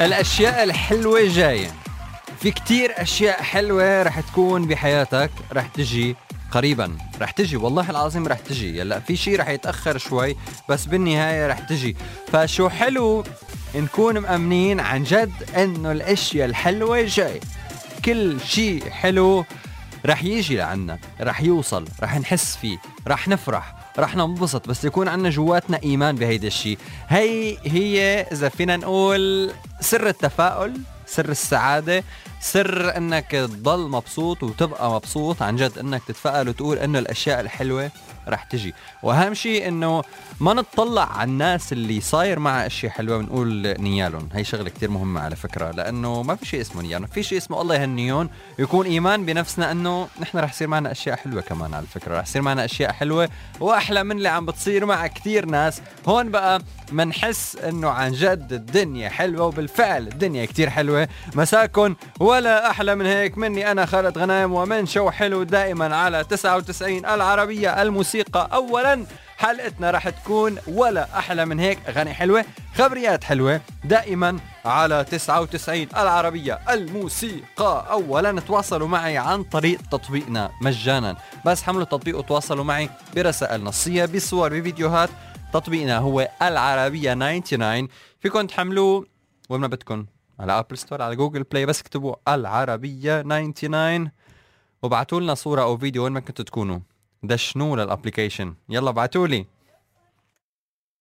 الأشياء الحلوة جاية. في كتير أشياء حلوة رح تكون بحياتك رح تجي قريبا. رح تجي والله العظيم رح تجي. يلا في شيء رح يتأخر شوي بس بالنهاية رح تجي. فشو حلو؟ نكون مأمنين عن جد إنه الأشياء الحلوة جاي كل شيء حلو رح يجي لعنا رح يوصل رح نحس فيه. رح نفرح رح ننبسط بس يكون عنا جواتنا إيمان بهيدا الشيء هي هي إذا فينا نقول سر التفاؤل سر السعادة سر إنك تضل مبسوط وتبقى مبسوط. عن جد إنك تتفائل وتقول إنه الأشياء الحلوة رح تجي. وأهم شيء إنه ما نتطلع على الناس اللي صاير معها أشياء حلوة ونقول نيالهم. هي شغلة كتير مهمة على فكرة لأنه ما في شيء اسمه نيالهم في شيء اسمه الله يهنيهم ويكون إيمان بنفسنا إنه نحن رح يصير معنا أشياء حلوة كمان على فكرة. رح يصير معنا أشياء حلوة وأحلى من اللي عم بتصير مع كتير ناس. هون بقى منحس إنه عن جد الدنيا حلوة وبالفعل الدنيا كتير حلوة. مساكن ولا أحلى من هيك مني أنا خالد غنايم ومن شو حلو دائما على 99 العربية الموسيقى. اولا حلقتنا رح تكون ولا أحلى من هيك اغاني حلوة خبريات حلوة دائما على 99 العربية الموسيقى. أولا تواصلوا معي عن طريق تطبيقنا مجانا. بس حملوا التطبيق وتواصلوا معي برسائل نصية بصور بفيديوهات. تطبيقنا هو العربية 99 فيكم تحملوه وين ما بدكم. على Apple Store على Google Play بس اكتبوا العربية 99 وابعتوا لنا صورة أو فيديو وين ما كنتوا تكونوا. دشنوا لل application يلا ابعتوا لي